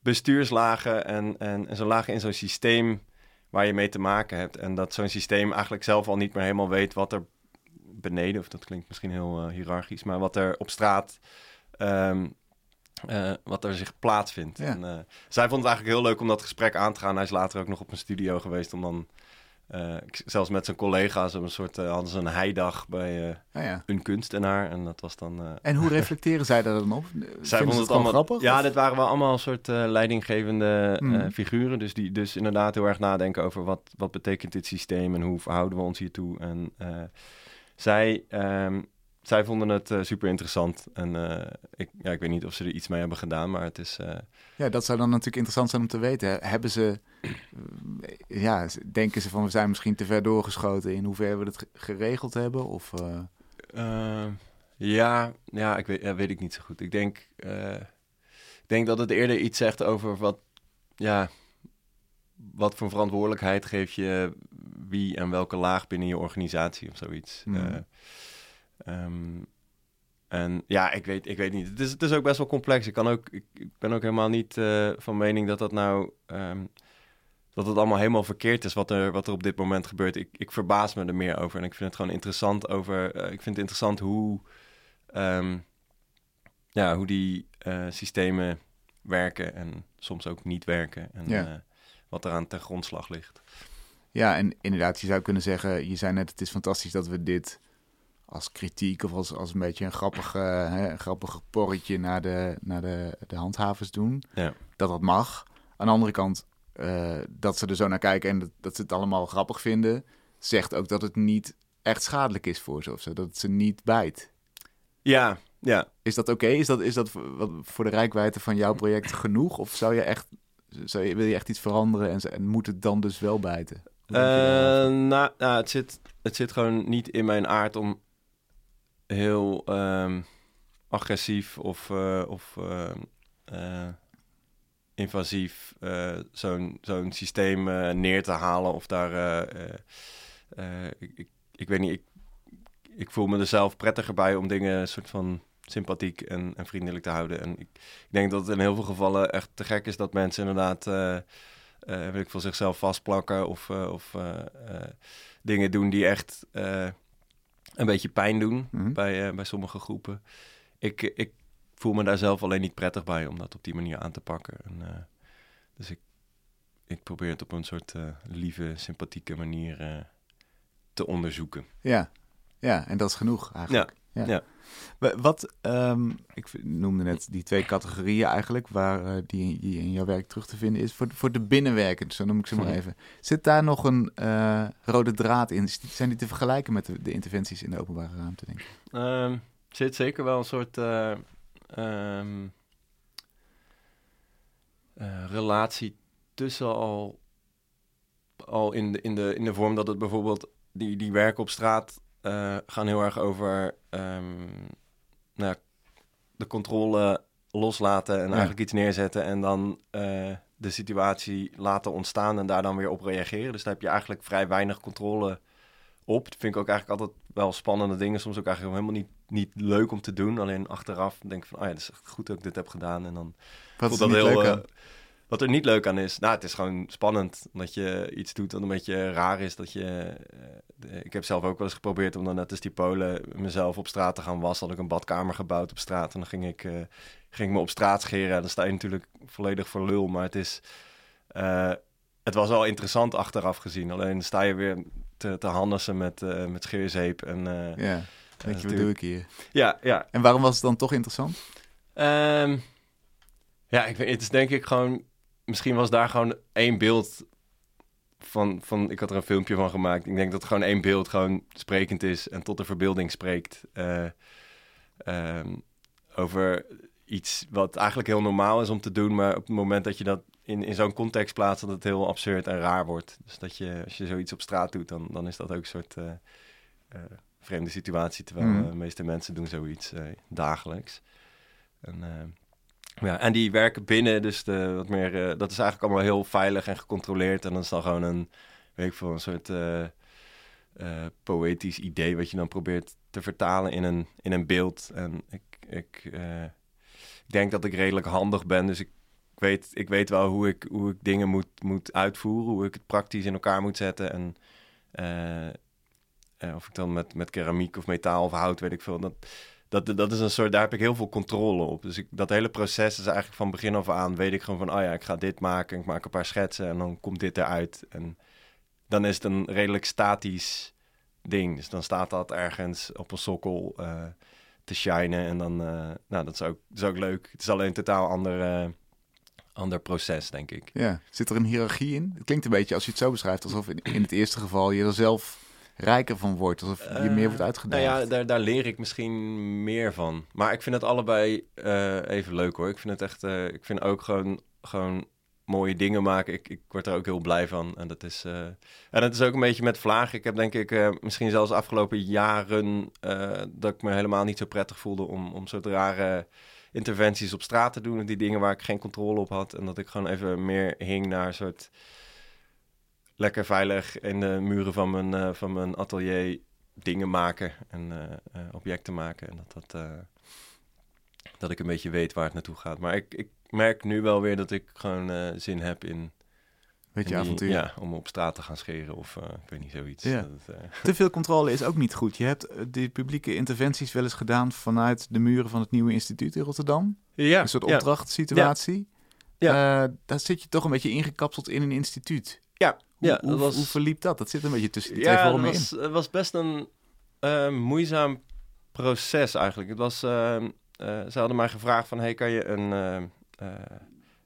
bestuurslagen en, en, en zo'n lagen in zo'n systeem waar je mee te maken hebt. En dat zo'n systeem eigenlijk zelf al niet meer helemaal weet wat er beneden, of dat klinkt misschien heel hiërarchisch, maar wat er op straat, um, uh, wat er zich plaatsvindt. Ja. En, uh, zij vond het eigenlijk heel leuk om dat gesprek aan te gaan. Hij is later ook nog op een studio geweest om dan eh, ik- zelfs met zijn collega's een soort, eh, hadden ze een heidag bij eh, Ah, ja. een kunstenaar. En dat was dan... eh, En hoe <laughs> reflecteren zij daar dan op? Zij vonden het allemaal grappig? Ja, of- dit waren wel allemaal een soort eh, leidinggevende eh, Hmm. figuren. Dus die dus inderdaad heel erg nadenken over wat, wat betekent dit systeem en hoe verhouden we ons hiertoe. En eh, zij, ehm, zij vonden het eh, super interessant. En eh, ik, ja, ik weet niet of ze er iets mee hebben gedaan, maar het is. eh, Ja, dat zou dan natuurlijk interessant zijn om te weten. Hebben ze, ja, denken ze van we zijn misschien te ver doorgeschoten in hoever we het ge- geregeld hebben? Of, ja, ja, ik weet, ja, weet ik niet zo goed. Ik denk, ik denk dat het eerder iets zegt over wat, ja, wat voor verantwoordelijkheid geef je wie en welke laag binnen je organisatie of zoiets. Mhm. Eh, ehm, en ja, ik weet, ik weet niet. Het is, het is ook best wel complex. Ik, kan ook, ik, ik ben ook helemaal niet eh, van mening dat dat nou. ehm, dat het allemaal helemaal verkeerd is wat er, wat er op dit moment gebeurt. Ik, ik verbaas me er meer over. En ik vind het gewoon interessant over. eh, ik vind het interessant hoe. ehm, ja, hoe die eh, systemen werken en soms ook niet werken. En Ja. wat eraan ten grondslag ligt. ja, en inderdaad, je zou kunnen zeggen, je zei net, het is fantastisch dat we dit als kritiek of als, als een beetje een grappig, hè, een grappig porretje naar de, naar de, de handhavers doen. Ja. Dat dat mag. Aan de andere kant, eh, dat ze er zo naar kijken en dat, dat ze het allemaal grappig vinden, zegt ook dat het niet echt schadelijk is voor ze of zo. Dat het ze niet bijt. Ja, ja. Is dat oké? Is dat, is dat voor, de rijkwijde van jouw project genoeg? Of zou je echt, zou je, wil je echt iets veranderen en, en moet het dan dus wel bijten? Eh, nou, nou het, zit, het zit gewoon niet in mijn aard om heel ehm, agressief of, eh, of ehm, eh, invasief eh, zo'n zo'n systeem eh, neer te halen. Of daar. eh, eh, eh, ik, ik, ik weet niet, ik, ik voel me er zelf prettiger bij om dingen soort van sympathiek en, en vriendelijk te houden. En ik, ik denk dat het in heel veel gevallen echt te gek is dat mensen inderdaad. eh, eh, weet ik veel, zichzelf vastplakken of, eh, of eh, eh, dingen doen die echt eh, een beetje pijn doen Mhm. bij, eh, bij sommige groepen. Ik, ik voel me daar zelf alleen niet prettig bij om dat op die manier aan te pakken. En, eh, dus ik, ik probeer het op een soort eh, lieve, sympathieke manier te onderzoeken. Ja. ja, en dat is genoeg eigenlijk. Ja. Ja. Wa- Wat, ehm, ik noemde net die twee categorieën eigenlijk, waar eh, die, die in jouw werk terug te vinden is. Voor, de- voor de binnenwerkend, zo noem ik ze maar even. Zit daar nog een eh, rode draad in? Zijn die te vergelijken met de, de interventies in de openbare ruimte, denk ik? Ehm, zit zeker wel een soort eh, ehm, eh, relatie tussen al, al in, de, in, de, in de vorm dat het bijvoorbeeld die, die werken op straat eh, gaan heel erg over ehm, nou, de controle loslaten en eigenlijk iets neerzetten en dan eh, de situatie laten ontstaan en daar dan weer op reageren. Dus daar heb je eigenlijk vrij weinig controle op. Dat vind ik ook eigenlijk altijd wel spannende dingen. Soms ook eigenlijk helemaal niet, niet leuk om te doen. Alleen achteraf denk ik van, oh ja, het is echt goed dat ik dit heb gedaan. En dan Wat voelt dat heel... leuk eh? Wat er niet leuk aan is, nou, het is gewoon spannend. Omdat je iets doet dat een beetje raar is. Dat je, eh, ik heb zelf ook wel eens geprobeerd om dan net als die Polen mezelf op straat te gaan wassen. Had ik een badkamer gebouwd op straat. En dan ging ik, eh, ging ik me op straat scheren. En dan sta je natuurlijk volledig voor lul. Maar het is... eh, het was wel interessant achteraf gezien. Alleen sta je weer te, te met, eh, met scheerzeep. En, Ja, je, wat doe ik hier? ja, ja, En waarom was het dan toch interessant? Ehm, ja, ik weet, het is denk ik gewoon. Misschien was daar gewoon één beeld van, van. Ik had er een filmpje van gemaakt. Ik denk dat gewoon één beeld gewoon sprekend is en tot de verbeelding spreekt. ehm, over iets wat eigenlijk heel normaal is om te doen, maar op het moment dat je dat in, in zo'n context plaatst, dat het heel absurd en raar wordt. Dus dat je, als je zoiets op straat doet, dan, dan is dat ook een soort eh, eh, vreemde situatie. Terwijl Mhm. de meeste mensen doen zoiets dagelijks. En, eh, ja, en die werken binnen, dus de, wat meer, eh, dat is eigenlijk allemaal heel veilig en gecontroleerd. En dan is dan gewoon een, weet ik veel, een soort eh, eh, poëtisch idee wat je dan probeert te vertalen in een, in een beeld. En ik, ik, ik denk dat ik redelijk handig ben, dus ik weet, ik weet wel hoe ik, hoe ik dingen moet, moet uitvoeren, hoe ik het praktisch in elkaar moet zetten. En of ik dan met, met keramiek of metaal of hout, weet ik veel. Dat, dat, dat is een soort, daar heb ik heel veel controle op. Dus ik, dat hele proces is eigenlijk van begin af aan, weet ik gewoon van, oh ja, ik ga dit maken, ik maak een paar schetsen en dan komt dit eruit. En dan is het een redelijk statisch ding. Dus dan staat dat ergens op een sokkel uh, te shinen. En dan, uh, nou, dat is, ook, dat is ook leuk. Het is alleen een totaal ander, uh, ander proces, denk ik. Ja, zit er een hiërarchie in? Het klinkt een beetje, als je het zo beschrijft, alsof in, in het eerste geval je er zelf rijker van wordt. Alsof je meer wordt uitgedaagd. Nou ja, daar, daar leer ik misschien meer van. Maar ik vind het allebei even leuk hoor. Ik vind het echt, ik vind ook gewoon, gewoon mooie dingen maken. Ik, ik word er ook heel blij van. En dat is, en dat is ook een beetje met vlagen. Ik heb denk ik misschien zelfs afgelopen jaren dat ik me helemaal niet zo prettig voelde om, om soort rare interventies op straat te doen. Die dingen waar ik geen controle op had. En dat ik gewoon even meer hing naar een soort lekker veilig in de muren van mijn, van mijn atelier dingen maken en objecten maken. En dat, dat, dat ik een beetje weet waar het naartoe gaat. Maar ik, ik merk nu wel weer dat ik gewoon zin heb in... Weet je, avontuur. Ja, om op straat te gaan scheren of uh, ik weet niet, zoiets. Ja. Dat, uh... <laughs> Te veel controle is ook niet goed. Je hebt die publieke interventies wel eens gedaan vanuit de muren van het nieuwe instituut in Rotterdam. Ja. Een soort opdrachtsituatie. Ja. ja. daar zit je toch een beetje ingekapseld in een instituut. Ja. Hoe, ja, hoe, was... hoe verliep dat? Dat zit een beetje tussen die twee vormen in. Ja, het was best een moeizaam proces eigenlijk. Het was... ze hadden mij gevraagd van, hey, kan je een eh,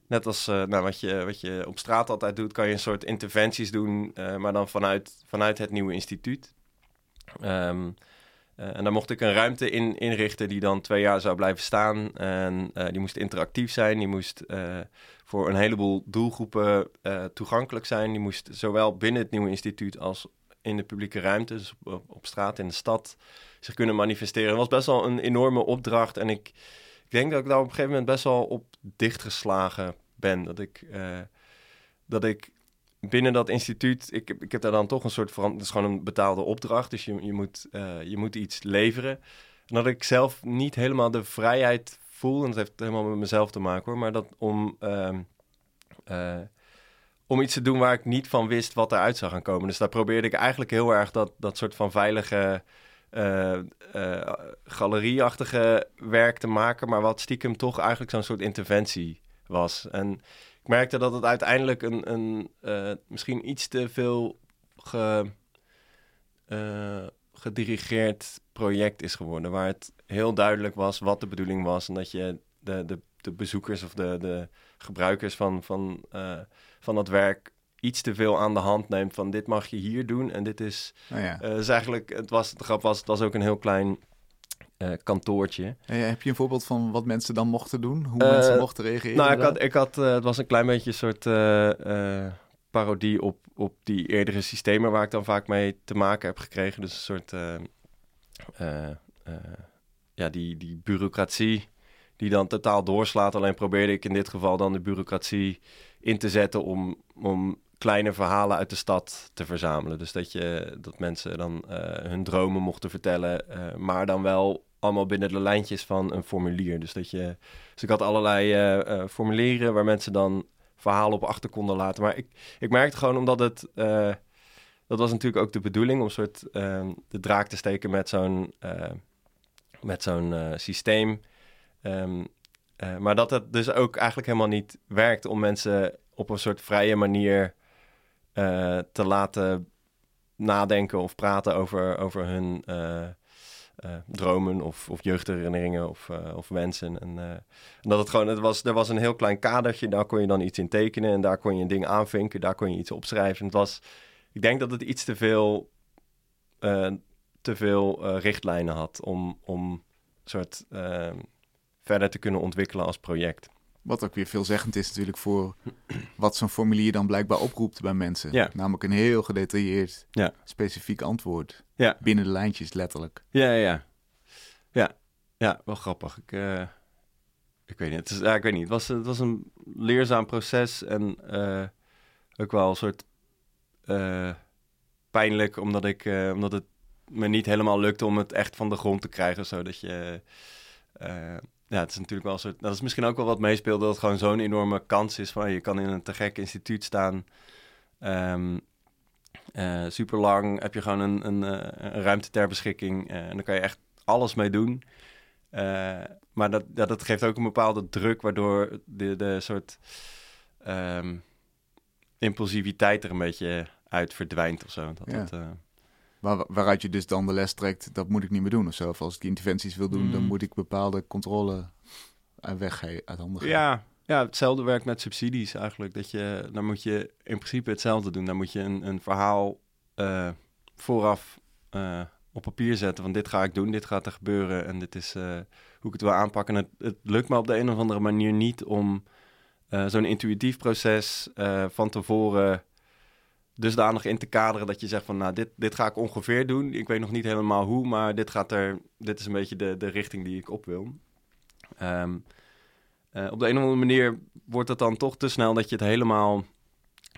net als uh, nou, wat, je, wat je op straat altijd doet, kan je een soort interventies doen, uh, maar dan vanuit, vanuit het nieuwe instituut. Um, en daar mocht ik een ruimte in inrichten die dan twee jaar zou blijven staan. En die moest interactief zijn, die moest voor een heleboel doelgroepen toegankelijk zijn. Die moest zowel binnen het nieuwe instituut als in de publieke ruimte, dus op, straat in de stad, zich kunnen manifesteren. Het was best wel een enorme opdracht en ik ik denk dat ik daar op een gegeven moment best wel op dichtgeslagen ben. Dat ik, dat ik binnen dat instituut, ik, ik heb daar dan toch een soort van, het is gewoon een betaalde opdracht, dus je, je, moet, uh, je moet iets leveren. En dat ik zelf niet helemaal de vrijheid voel, en dat heeft helemaal met mezelf te maken hoor, maar dat om, uh, om iets te doen waar ik niet van wist wat eruit zou gaan komen. Dus daar probeerde ik eigenlijk heel erg dat, dat soort van veilige uh, uh, galerieachtige werk te maken, maar wat stiekem toch eigenlijk zo'n soort interventie was. En ik merkte dat het uiteindelijk een, een uh, misschien iets te veel ge, gedirigeerd project is geworden, waar het heel duidelijk was wat de bedoeling was en dat je de, de, de bezoekers of de, de gebruikers van, van, van dat werk iets te veel aan de hand neemt van dit mag je hier doen en dit is, oh ja. is eigenlijk, het was, de grap was, het was ook een heel klein uh, kantoortje. En heb je een voorbeeld van wat mensen dan mochten doen? Hoe uh, mensen mochten reageren? Nou, ik had, ik had het was een klein beetje een soort parodie op, op die eerdere systemen waar ik dan vaak mee te maken heb gekregen. Dus een soort, ja, die, die bureaucratie die dan totaal doorslaat. Alleen probeerde ik in dit geval dan de bureaucratie in te zetten om, om kleine verhalen uit de stad te verzamelen. Dus dat, je, dat mensen dan uh, hun dromen mochten vertellen, uh, maar dan wel allemaal binnen de lijntjes van een formulier. Dus, dat je, dus ik had allerlei uh, formulieren waar mensen dan verhalen op achter konden laten. Maar ik, ik merkte gewoon omdat het... dat was natuurlijk ook de bedoeling om een soort de draak te steken met zo'n met zo'n systeem. Uh, maar dat het dus ook eigenlijk helemaal niet werkt om mensen op een soort vrije manier te laten nadenken of praten over, over hun dromen of, of jeugdherinneringen of, of wensen. En, en, dat het gewoon, het was, er was een heel klein kadertje, daar kon je dan iets in tekenen en daar kon je een ding aanvinken, daar kon je iets opschrijven. Het was, ik denk dat het iets te veel, te veel richtlijnen had om, om soort verder te kunnen ontwikkelen als project. Wat ook weer veelzeggend is natuurlijk voor wat zo'n formulier dan blijkbaar oproept bij mensen. Ja. Namelijk een heel gedetailleerd, ja. specifiek antwoord. Ja. Binnen de lijntjes, letterlijk. Ja, ja, ja. Ja, wel grappig. Ik, uh, ik weet niet. Het, is, ja, ik weet niet. Het, was, het was een leerzaam proces en uh, ook wel een soort uh, pijnlijk, omdat, ik, omdat het me niet helemaal lukte om het echt van de grond te krijgen. Zodat je ja, het is natuurlijk wel een soort. Dat is misschien ook wel wat meespeelt dat het gewoon zo'n enorme kans is van je kan in een te gek instituut staan. Um, uh, super lang heb je gewoon een, een, uh, een ruimte ter beschikking uh, en dan kan je echt alles mee doen. maar dat, dat geeft ook een bepaalde druk, waardoor de, de soort um, impulsiviteit er een beetje uit verdwijnt of zo. Dat Ja. eh, Waar, waaruit je dus dan de les trekt, dat moet ik niet meer doen of zo. Of als ik interventies wil doen, dan Mm. moet ik bepaalde controle weg uit handen geven. Ja, ja, hetzelfde werkt met subsidies eigenlijk. Dat je, dan moet je in principe hetzelfde doen. Dan moet je een, een verhaal eh, vooraf eh, op papier zetten van dit ga ik doen, dit gaat er gebeuren en dit is eh, hoe ik het wil aanpakken. En het, het lukt me op de een of andere manier niet om zo'n intuïtief proces van tevoren dusdanig in te kaderen dat je zegt van nou dit, dit ga ik ongeveer doen. Ik weet nog niet helemaal hoe, maar dit gaat er, dit is een beetje de, de richting die ik op wil. Ehm, eh, op de een of andere manier wordt het dan toch te snel dat je het helemaal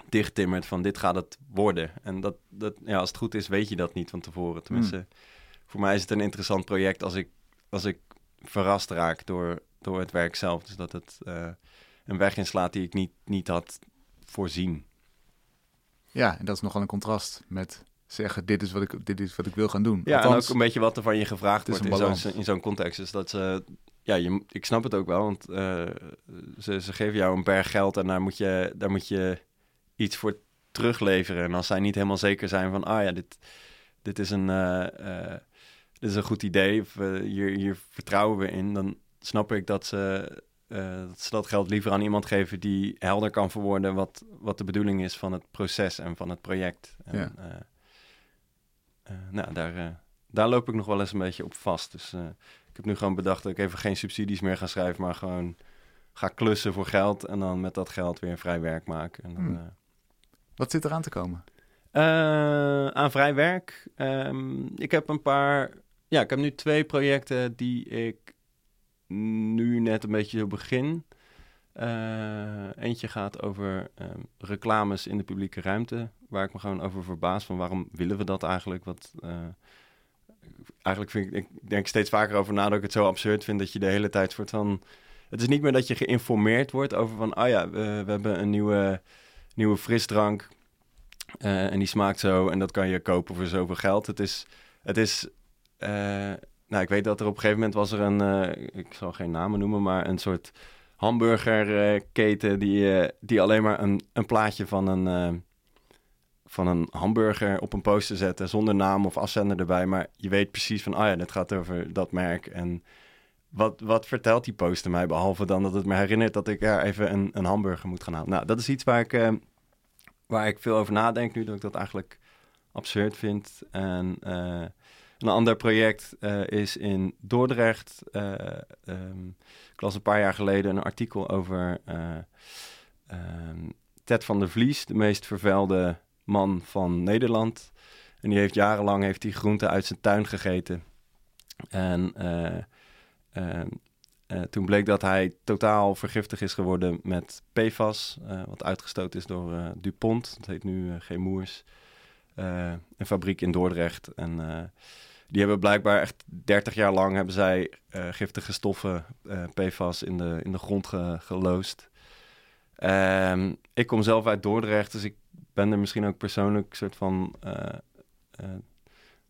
dichttimmert van dit gaat het worden. En dat, dat, ja, als het goed is, weet je dat niet van tevoren. Tenminste, voor mij is het een interessant project als ik, als ik verrast raak door, door het werk zelf. Dus dat het eh, een weg inslaat die ik niet, niet had voorzien. Ja, en dat is nogal een contrast met zeggen, dit is wat ik, dit is wat ik wil gaan doen. Ja, Althans, en ook een beetje wat er van je gevraagd wordt in zo'n, balans. in zo'n context. Dus dat ze, ja, je, ik snap het ook wel, want eh, ze, ze geven jou een berg geld en daar moet je, daar moet je iets voor terugleveren. En als zij niet helemaal zeker zijn van, ah ja, dit, dit, is, een, eh, eh, dit is een goed idee, of hier, hier vertrouwen we in, dan snap ik dat ze, eh, dat ze dat geld liever aan iemand geven die helder kan verwoorden wat, wat de bedoeling is van het proces en van het project. En, Ja. eh, eh, nou, daar, daar loop ik nog wel eens een beetje op vast. Dus ik heb nu gewoon bedacht dat ik even geen subsidies meer ga schrijven, maar gewoon ga klussen voor geld en dan met dat geld weer vrij werk maken. En dan, Hmm. Wat zit eraan te komen? aan vrij werk. ehm, ik heb een paar. Ja, ik heb nu twee projecten die ik nu net een beetje zo begin. Eh, eentje gaat over ehm, reclames in de publieke ruimte. Waar ik me gewoon over verbaas van waarom willen we dat eigenlijk? Wat, eh, eigenlijk vind ik, ik denk steeds vaker over na dat ik het zo absurd vind dat je de hele tijd soort van. Het is niet meer dat je geïnformeerd wordt over van, ah ja, we, we hebben een nieuwe, nieuwe frisdrank. eh, en die smaakt zo en dat kan je kopen voor zoveel geld. Het is, het is nou, ik weet dat er op een gegeven moment was er een, eh, ik zal geen namen noemen, maar een soort hamburgerketen die, eh, die alleen maar een, een plaatje van een, eh, van een hamburger op een poster zette zonder naam of afzender erbij. Maar je weet precies van, ah ja, dit gaat over dat merk. En wat, wat vertelt die poster mij, behalve dan dat het me herinnert dat ik er even een, een hamburger moet gaan halen. Nou, dat is iets waar ik, waar ik veel over nadenk nu, dat ik dat eigenlijk absurd vind. En een ander project eh, is in Dordrecht. Eh, ehm, ik las een paar jaar geleden een artikel over eh, ehm, Ted van der Vlies, de meest vervuilde man van Nederland. En die heeft jarenlang heeft hij groenten uit zijn tuin gegeten. En eh, ehm, eh, toen bleek dat hij totaal vergiftig is geworden met PFAS, wat uitgestoten is door DuPont. Dat heet nu Gemoers. Een fabriek in Dordrecht. En die hebben blijkbaar echt 30 jaar lang hebben zij uh, giftige stoffen, PFAS, in de, in de grond ge, geloosd. Um, ik kom zelf uit Dordrecht, dus ik ben er misschien ook persoonlijk soort van uh,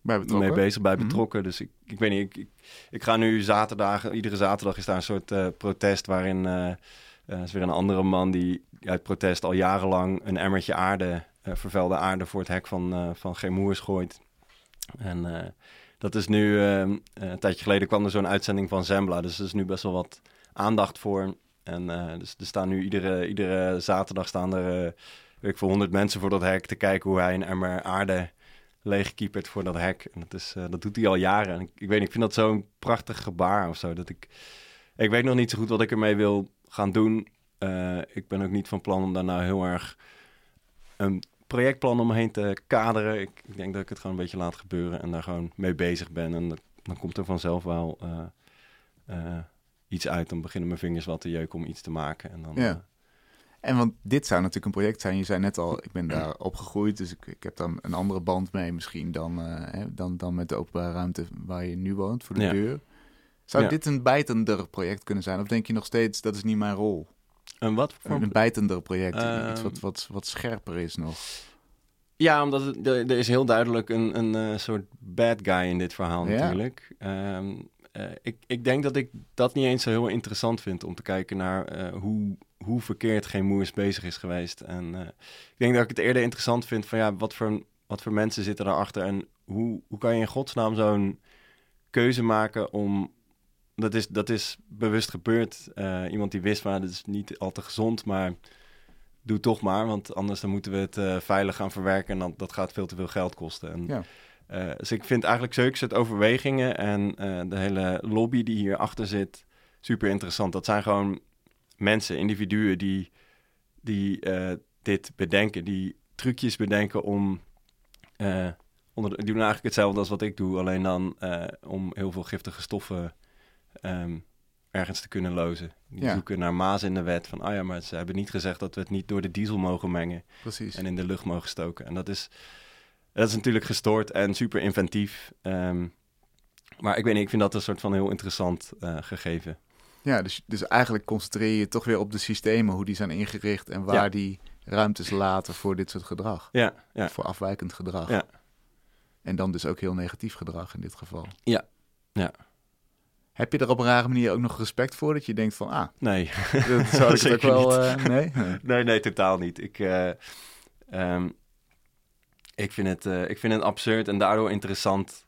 bij mee bezig, bij betrokken. Mm -hmm. Dus ik, ik weet niet, ik, ik, ik, ga nu zaterdag, iedere zaterdag is daar een soort uh, protest waarin uh, uh, is weer een andere man die uit protest al jarenlang een emmertje aarde, vervuilde aarde voor het hek van, van Gemoers gooit. En dat is nu, een tijdje geleden kwam er zo'n uitzending van Zembla, dus er is nu best wel wat aandacht voor. En dus er staan nu iedere, iedere zaterdag staan er, weet ik voor honderd mensen voor dat hek te kijken hoe hij een emmer aarde leegkiepert voor dat hek. En dat, is, dat doet hij al jaren. En ik, ik weet niet, ik vind dat zo'n prachtig gebaar of zo. Dat ik, ik weet nog niet zo goed wat ik ermee wil gaan doen. Ik ben ook niet van plan om daar nou heel erg projectplan omheen te kaderen. Ik, ik, denk dat ik het gewoon een beetje laat gebeuren en daar gewoon mee bezig ben. En dat, dan komt er vanzelf wel uh, iets uit. Dan beginnen mijn vingers wat te jeuken om iets te maken. En dan, ja. En want dit zou natuurlijk een project zijn. Je zei net al, ik ben daar opgegroeid, dus ik, ik heb dan een andere band mee misschien dan, hè, dan, dan met de openbare ruimte waar je nu woont, voor de ja. deur. Zou Ja. dit een bijtender project kunnen zijn? Of denk je nog steeds, dat is niet mijn rol? En wat voor Een bijtender project, iets Ehm. wat, wat, wat scherper is nog. Ja, omdat het, er, er is heel duidelijk een, een eh, soort bad guy in dit verhaal Ja. natuurlijk. Ehm, eh, ik, ik denk dat ik dat niet eens zo heel interessant vind om te kijken naar eh, hoe, hoe verkeerd geen moers bezig is geweest. En eh, ik denk dat ik het eerder interessant vind van ja, wat voor, wat voor mensen zitten daarachter en hoe, hoe kan je in godsnaam zo'n keuze maken om. Dat is, dat is bewust gebeurd. Uh, iemand die wist, maar dat is niet al te gezond, maar doe toch maar, want anders dan moeten we het uh, veilig gaan verwerken en dan, dat gaat veel te veel geld kosten. En, Ja. uh, dus ik vind eigenlijk zulke soort overwegingen en de hele lobby die hierachter zit super interessant. Dat zijn gewoon mensen, individuen die, die dit bedenken, die trucjes bedenken om onder, die doen eigenlijk hetzelfde als wat ik doe, alleen dan uh, om heel veel giftige stoffen um, ergens te kunnen lozen. Die Ja. zoeken naar maas in de wet van, ah ja, maar ze hebben niet gezegd dat we het niet door de diesel mogen mengen Precies. en in de lucht mogen stoken. En dat is, dat is natuurlijk gestoord en super inventief. Um, maar ik weet niet, ik vind dat een soort van heel interessant uh, gegeven. Ja, dus, dus eigenlijk concentreer je je toch weer op de systemen, hoe die zijn ingericht en waar Ja. die ruimtes laten voor dit soort gedrag. Ja, ja, Voor afwijkend gedrag. Ja. En dan dus ook heel negatief gedrag in dit geval. Ja. Ja. Heb je er op een rare manier ook nog respect voor dat je denkt van, ah, nee. dat zou <laughs> ik ook wel... eh, nee? <laughs> nee? Nee, nee, totaal niet. Ik, eh, ehm, ik, vind het, eh, ik vind het absurd en daardoor interessant.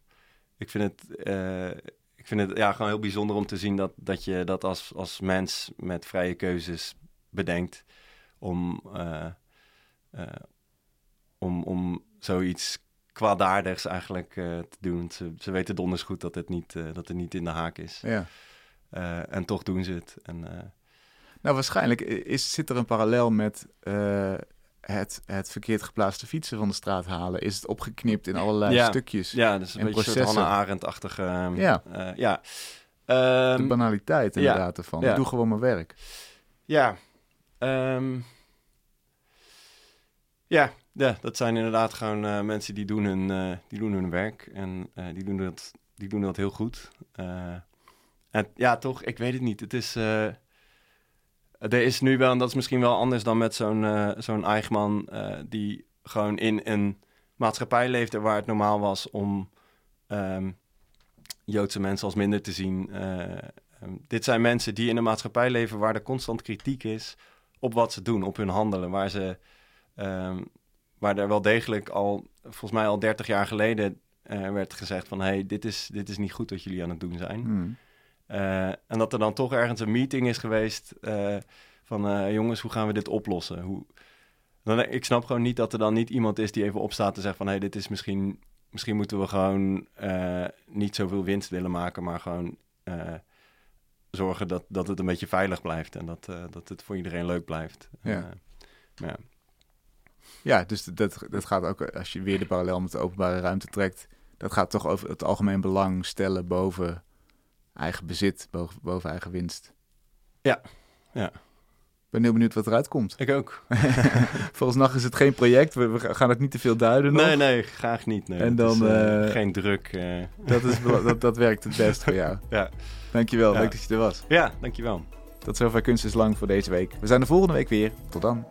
Ik vind het, ik vind het ja, gewoon heel bijzonder om te zien dat, dat je dat als, als mens met vrije keuzes bedenkt om, om, om zoiets kwaadaardigs eigenlijk eh, te doen. Ze, ze weten donders goed dat het niet, eh, dat het niet in de haak is. Ja. Eh, en toch doen ze het. En, Nou, waarschijnlijk is, zit er een parallel met het, het verkeerd geplaatste fietsen van de straat halen. Is het opgeknipt in allerlei Ja. stukjes. Ja, dus een en beetje een soort. Hannah Arendt-achtige... ehm, Ja. ja. De Ehm, banaliteit ja. inderdaad ervan. Ja. Doe gewoon mijn werk. ja. Ehm, ja. Ja, dat zijn inderdaad gewoon eh, mensen die doen hun, eh, die doen hun werk. En eh, die, doen dat, die doen dat heel goed. En ja, toch, ik weet het niet. Het is... er is nu wel, en dat is misschien wel anders dan met zo'n zo'n eh, die gewoon in een maatschappij leefde waar het normaal was om... ehm, Joodse mensen als minder te zien. Eh, ehm, dit zijn mensen die in een maatschappij leven waar er constant kritiek is op wat ze doen, op hun handelen. Waar, ze, ehm, waar er wel degelijk al, volgens mij al 30 jaar geleden, eh, werd gezegd van... hé, hey, dit, is, dit is niet goed wat jullie aan het doen zijn. Hmm. Eh, en dat er dan toch ergens een meeting is geweest eh, van... jongens, hoe gaan we dit oplossen? Hoe... Dan, ik snap gewoon niet dat er dan niet iemand is die even opstaat en zegt van... hé, hey, dit is misschien... Misschien moeten we gewoon niet zoveel winst willen maken, maar gewoon zorgen dat, dat het een beetje veilig blijft en dat, dat het voor iedereen leuk blijft. Ja. Ja. Ja, dus dat, dat gaat ook, als je weer de parallel met de openbare ruimte trekt, dat gaat toch over het algemeen belang stellen boven eigen bezit, boven, boven eigen winst. Ja, ja. Ik ben heel benieuwd wat eruit komt. Ik ook. <laughs> Volgens nacht is het geen project, we, we gaan het niet te veel duiden nog. Nee, nee, graag niet. Nee. En is, dan, eh, eh, geen druk. eh. Dat, is, dat, dat werkt het best voor jou. <laughs> ja. Dankjewel, Ja. leuk dat je er was. ja, dankjewel. Tot zover Kunst is Lang voor deze week. We zijn de volgende week weer. Tot dan.